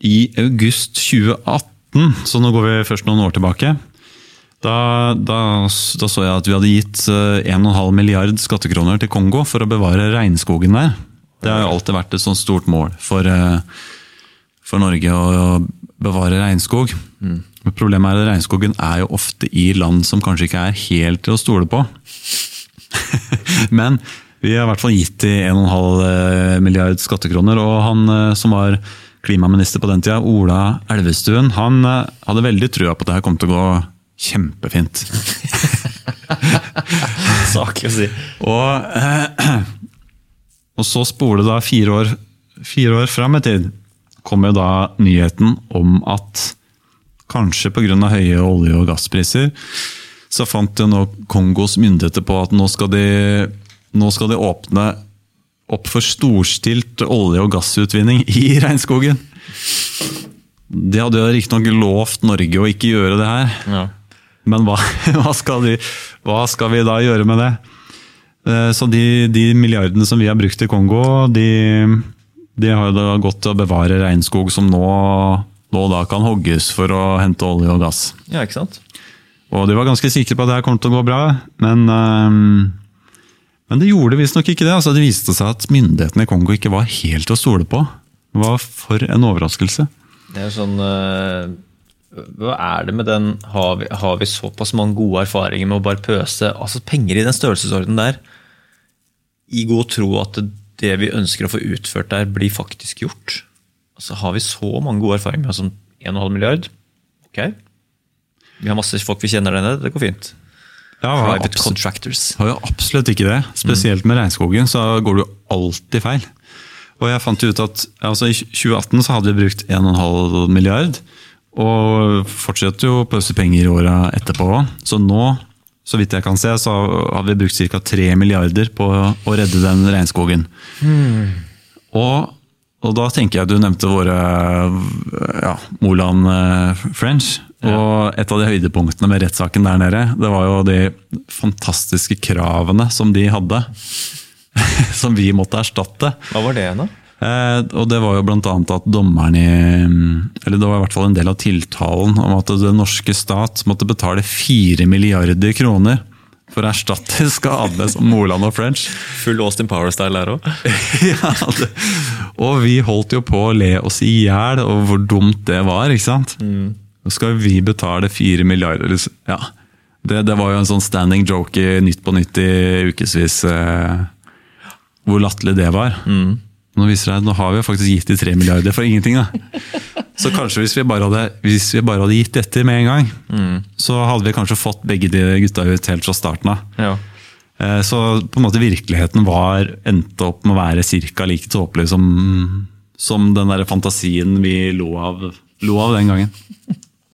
i august 2018, så nå går vi først noen år tilbake, da, da, da så jeg at vi hadde gitt eh, 1,5 milliard skattekroner til Kongo for å bevare regnskogen der. Det har jo alltid vært et sånt stort mål for, eh, for Norge å bevare regnskog. Men Problemet er at regnskogen er jo ofte i land som kanskje ikke er helt til å stole på. Men vi har i hvert fall gitt de 1,5 milliard skattekroner, og han eh, som var klimaminister på den tida, Ola Elvestuen, han eh, hadde veldig trua på at det her kom til å gå kjempefint. Sak å si. Og, eh, og så spoler det da fire år, fire år fram i tid, kommer da nyheten om at kanskje pga. høye olje- og gasspriser, så fant jo nå Kongos myndigheter på at nå skal de, nå skal de åpne opp for storstilt olje- og gassutvinning i regnskogen. De hadde jo riktignok lovt Norge å ikke gjøre det her, Ja. men hva, hva, skal de, hva skal vi da gjøre med det? Eh, Så de, de milliardene som vi har brukt i Kongo, de, de har jo da gått til å bevare regnskog som nå, nå da kan hogges for å hente olje og gass. ja, ikke sant? Og de var ganske sikre på at det her kom til å gå bra, men, eh, men det gjorde visstnok ikke det. Altså, det viste seg at myndighetene i Kongo ikke var helt å stole på. Var for en overraskelse. Det er sånn eh, Hva er det med den har vi, har vi såpass mange gode erfaringer med å bare pøse altså penger i den størrelsesordenen der, i god tro at det, vi ønsker å få utført der, blir faktisk gjort? Altså Har vi så mange gode erfaringer med sånn 1,5 milliard? Ok. Vi har masse folk vi kjenner der nede, det går fint. Ja, har Private absolutt- contractors. har jo absolutt ikke det. Spesielt med regnskogen så går det jo alltid feil. Og jeg fant ut at altså I 2018 så hadde vi brukt 1,5 milliard, og fortsetter jo å pøse penger i åra etterpå. Så nå, så vidt jeg kan se, så har vi brukt ca. 3 milliarder på å redde den regnskogen. Og, og da tenker jeg du nevnte våre ja, Moland eh, Og et av de høydepunktene med rettssaken der nede, det var jo de fantastiske kravene som de hadde. som vi måtte erstatte. Hva var det igjen, da? Eh, og det var jo annet at dommeren i Eller det var i hvert fall en del av tiltalen om at den norske stat måtte betale 4 milliarder kroner for å erstatte skadene som Moland og French. Full Austin Power-style der òg. ja, det, og vi holdt jo på å le oss i hjel over hvor dumt det var, ikke sant? Nå skal vi betale 4 milliarder. Ja. Det, det var jo en sånn standing joke i Nytt på Nytt i ukevis. Eh, hvor latterlig det var. Nå viser det nå har vi jo faktisk gitt de 3 milliarder for ingenting. da. Så kanskje hvis vi bare hadde, hvis vi bare hadde gitt dette med en gang, så hadde vi kanskje fått begge de gutta ut helt fra starten av. Ja. Eh, Så på en måte virkeligheten var endte opp med å være ca. like tåpelig som, som den der fantasien vi lo av, lo av den gangen.